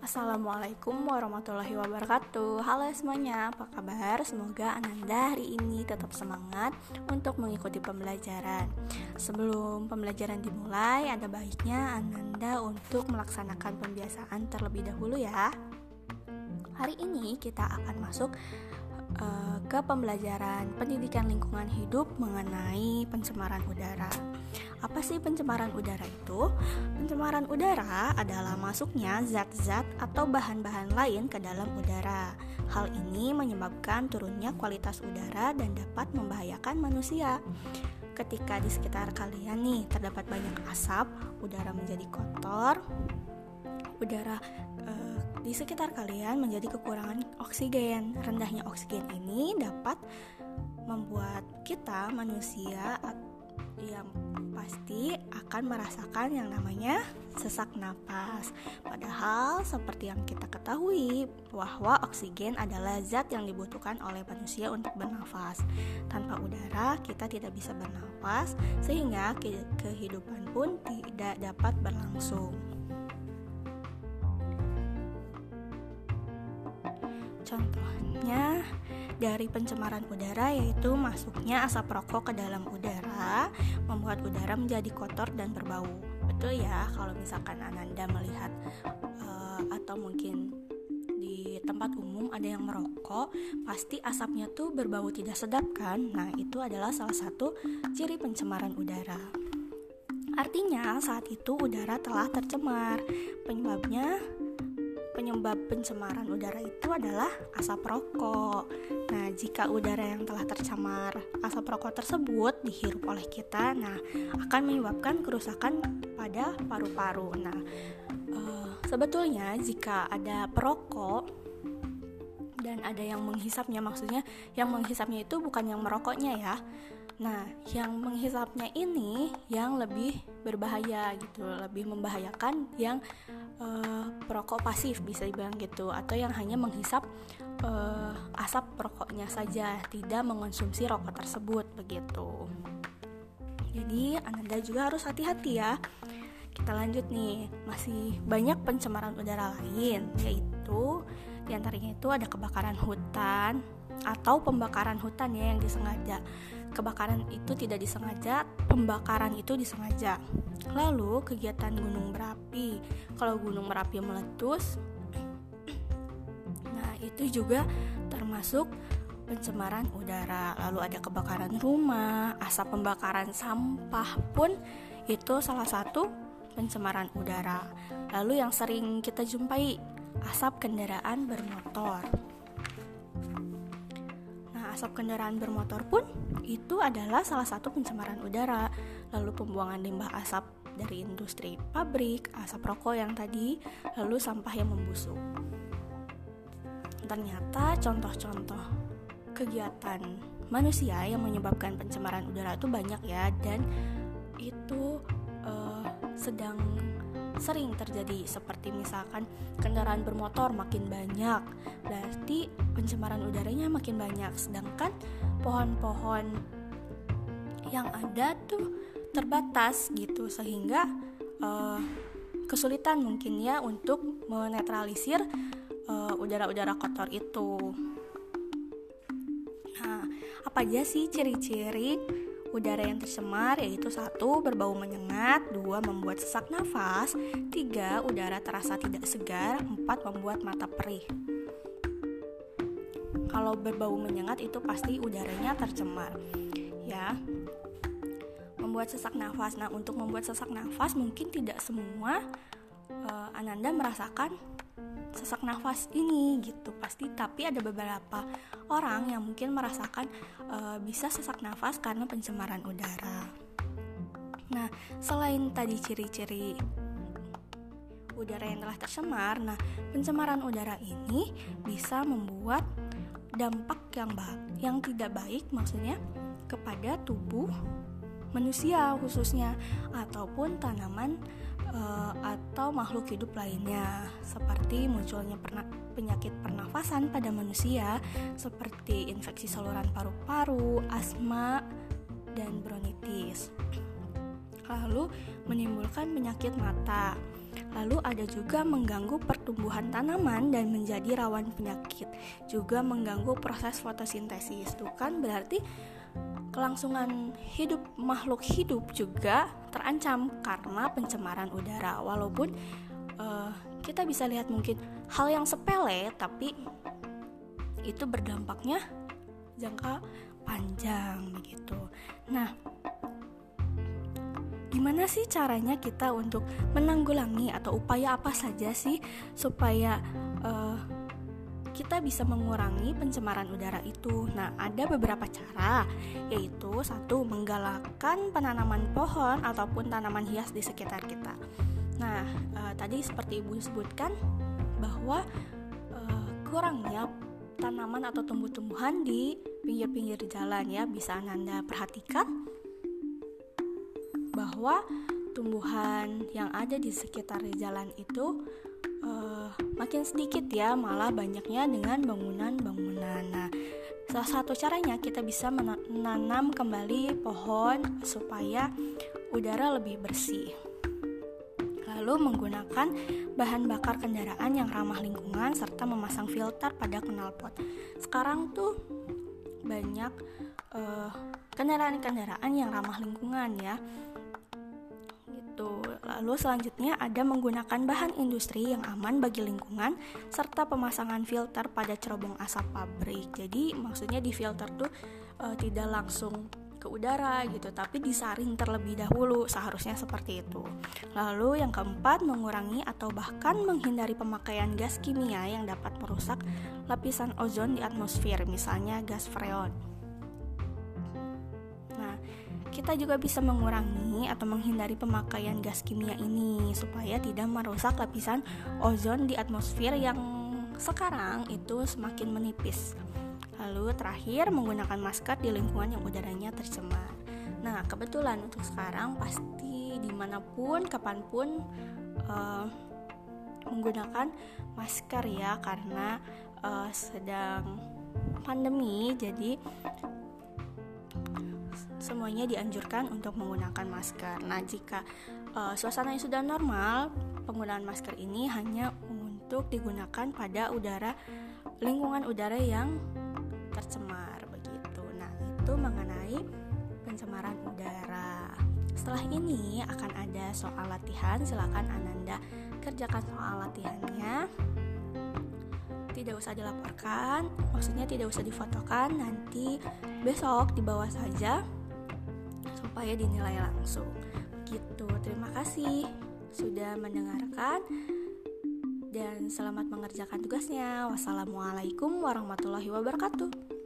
Assalamualaikum warahmatullahi wabarakatuh Halo semuanya, apa kabar? Semoga Ananda hari ini tetap semangat untuk mengikuti pembelajaran Sebelum pembelajaran dimulai, ada baiknya Ananda untuk melaksanakan pembiasaan terlebih dahulu ya Hari ini kita akan masuk uh, ke pembelajaran pendidikan lingkungan hidup mengenai pencemaran udara apa sih pencemaran udara itu? Pencemaran udara adalah masuknya zat-zat atau bahan-bahan lain ke dalam udara. Hal ini menyebabkan turunnya kualitas udara dan dapat membahayakan manusia. Ketika di sekitar kalian nih terdapat banyak asap, udara menjadi kotor, udara e, di sekitar kalian menjadi kekurangan oksigen. Rendahnya oksigen ini dapat membuat kita manusia yang pasti akan merasakan yang namanya sesak napas. Padahal seperti yang kita ketahui bahwa oksigen adalah zat yang dibutuhkan oleh manusia untuk bernafas. Tanpa udara kita tidak bisa bernafas sehingga kehidupan pun tidak dapat berlangsung. Contohnya dari pencemaran udara yaitu masuknya asap rokok ke dalam udara membuat udara menjadi kotor dan berbau. Betul ya kalau misalkan Ananda melihat uh, atau mungkin di tempat umum ada yang merokok, pasti asapnya tuh berbau tidak sedap kan? Nah, itu adalah salah satu ciri pencemaran udara. Artinya, saat itu udara telah tercemar. Penyebabnya penyebab pencemaran udara itu adalah asap rokok. Nah, jika udara yang telah tercemar asap rokok tersebut dihirup oleh kita, nah akan menyebabkan kerusakan pada paru-paru. Nah, uh, sebetulnya jika ada perokok dan ada yang menghisapnya, maksudnya yang menghisapnya itu bukan yang merokoknya ya, Nah, yang menghisapnya ini yang lebih berbahaya gitu, lebih membahayakan yang uh, perokok pasif bisa dibilang gitu, atau yang hanya menghisap uh, asap rokoknya saja, tidak mengonsumsi rokok tersebut begitu. Jadi, Anda juga harus hati-hati ya. Kita lanjut nih, masih banyak pencemaran udara lain, yaitu di antaranya itu ada kebakaran hutan atau pembakaran hutan ya yang disengaja kebakaran itu tidak disengaja, pembakaran itu disengaja. Lalu kegiatan gunung berapi, kalau gunung berapi meletus, nah itu juga termasuk pencemaran udara. Lalu ada kebakaran rumah, asap pembakaran sampah pun itu salah satu pencemaran udara. Lalu yang sering kita jumpai asap kendaraan bermotor asap kendaraan bermotor pun itu adalah salah satu pencemaran udara. Lalu pembuangan limbah asap dari industri pabrik, asap rokok yang tadi, lalu sampah yang membusuk. Ternyata contoh-contoh kegiatan manusia yang menyebabkan pencemaran udara itu banyak ya dan itu uh, sedang sering terjadi seperti misalkan kendaraan bermotor makin banyak berarti pencemaran udaranya makin banyak sedangkan pohon-pohon yang ada tuh terbatas gitu sehingga uh, kesulitan mungkin ya untuk menetralisir eh, udara-udara kotor itu. Nah, apa aja sih ciri-ciri Udara yang tercemar yaitu satu berbau menyengat, dua membuat sesak nafas, tiga udara terasa tidak segar, empat membuat mata perih. Kalau berbau menyengat itu pasti udaranya tercemar, ya. Membuat sesak nafas. Nah, untuk membuat sesak nafas mungkin tidak semua uh, Ananda merasakan sesak nafas ini gitu pasti tapi ada beberapa orang yang mungkin merasakan uh, bisa sesak nafas karena pencemaran udara. Nah, selain tadi ciri-ciri udara yang telah tercemar, nah pencemaran udara ini bisa membuat dampak yang baik, yang tidak baik maksudnya kepada tubuh manusia khususnya ataupun tanaman uh, atau makhluk hidup lainnya seperti munculnya perna penyakit pernafasan pada manusia seperti infeksi saluran paru-paru, asma, dan bronkitis. Lalu menimbulkan penyakit mata. Lalu ada juga mengganggu pertumbuhan tanaman dan menjadi rawan penyakit. Juga mengganggu proses fotosintesis. Itu kan berarti kelangsungan hidup makhluk hidup juga terancam karena pencemaran udara. Walaupun uh, kita bisa lihat mungkin hal yang sepele tapi itu berdampaknya jangka panjang begitu. Nah, gimana sih caranya kita untuk menanggulangi atau upaya apa saja sih supaya uh, kita bisa mengurangi pencemaran udara itu. Nah, ada beberapa cara, yaitu satu menggalakkan penanaman pohon ataupun tanaman hias di sekitar kita. Nah, uh, tadi seperti ibu sebutkan bahwa uh, kurangnya tanaman atau tumbuh-tumbuhan di pinggir-pinggir jalan ya bisa anda perhatikan bahwa tumbuhan yang ada di sekitar jalan itu uh, makin sedikit ya, malah banyaknya dengan bangunan-bangunan. Nah, salah satu caranya kita bisa menanam kembali pohon supaya udara lebih bersih. Lalu menggunakan bahan bakar kendaraan yang ramah lingkungan serta memasang filter pada knalpot. Sekarang tuh banyak uh, kendaraan-kendaraan yang ramah lingkungan ya. Lalu selanjutnya ada menggunakan bahan industri yang aman bagi lingkungan serta pemasangan filter pada cerobong asap pabrik. Jadi maksudnya di filter tuh e, tidak langsung ke udara gitu, tapi disaring terlebih dahulu, seharusnya seperti itu. Lalu yang keempat, mengurangi atau bahkan menghindari pemakaian gas kimia yang dapat merusak lapisan ozon di atmosfer, misalnya gas freon kita juga bisa mengurangi atau menghindari pemakaian gas kimia ini supaya tidak merusak lapisan ozon di atmosfer yang sekarang itu semakin menipis. Lalu terakhir menggunakan masker di lingkungan yang udaranya tercemar. Nah kebetulan untuk sekarang pasti di mana pun, kapan pun uh, menggunakan masker ya karena uh, sedang pandemi jadi semuanya dianjurkan untuk menggunakan masker. Nah, jika uh, suasananya sudah normal, penggunaan masker ini hanya untuk digunakan pada udara lingkungan udara yang tercemar begitu. Nah, itu mengenai pencemaran udara. Setelah ini akan ada soal latihan, silakan Ananda kerjakan soal latihannya tidak usah dilaporkan, maksudnya tidak usah difotokan, nanti besok di bawah saja supaya dinilai langsung. Gitu. Terima kasih sudah mendengarkan dan selamat mengerjakan tugasnya. Wassalamualaikum warahmatullahi wabarakatuh.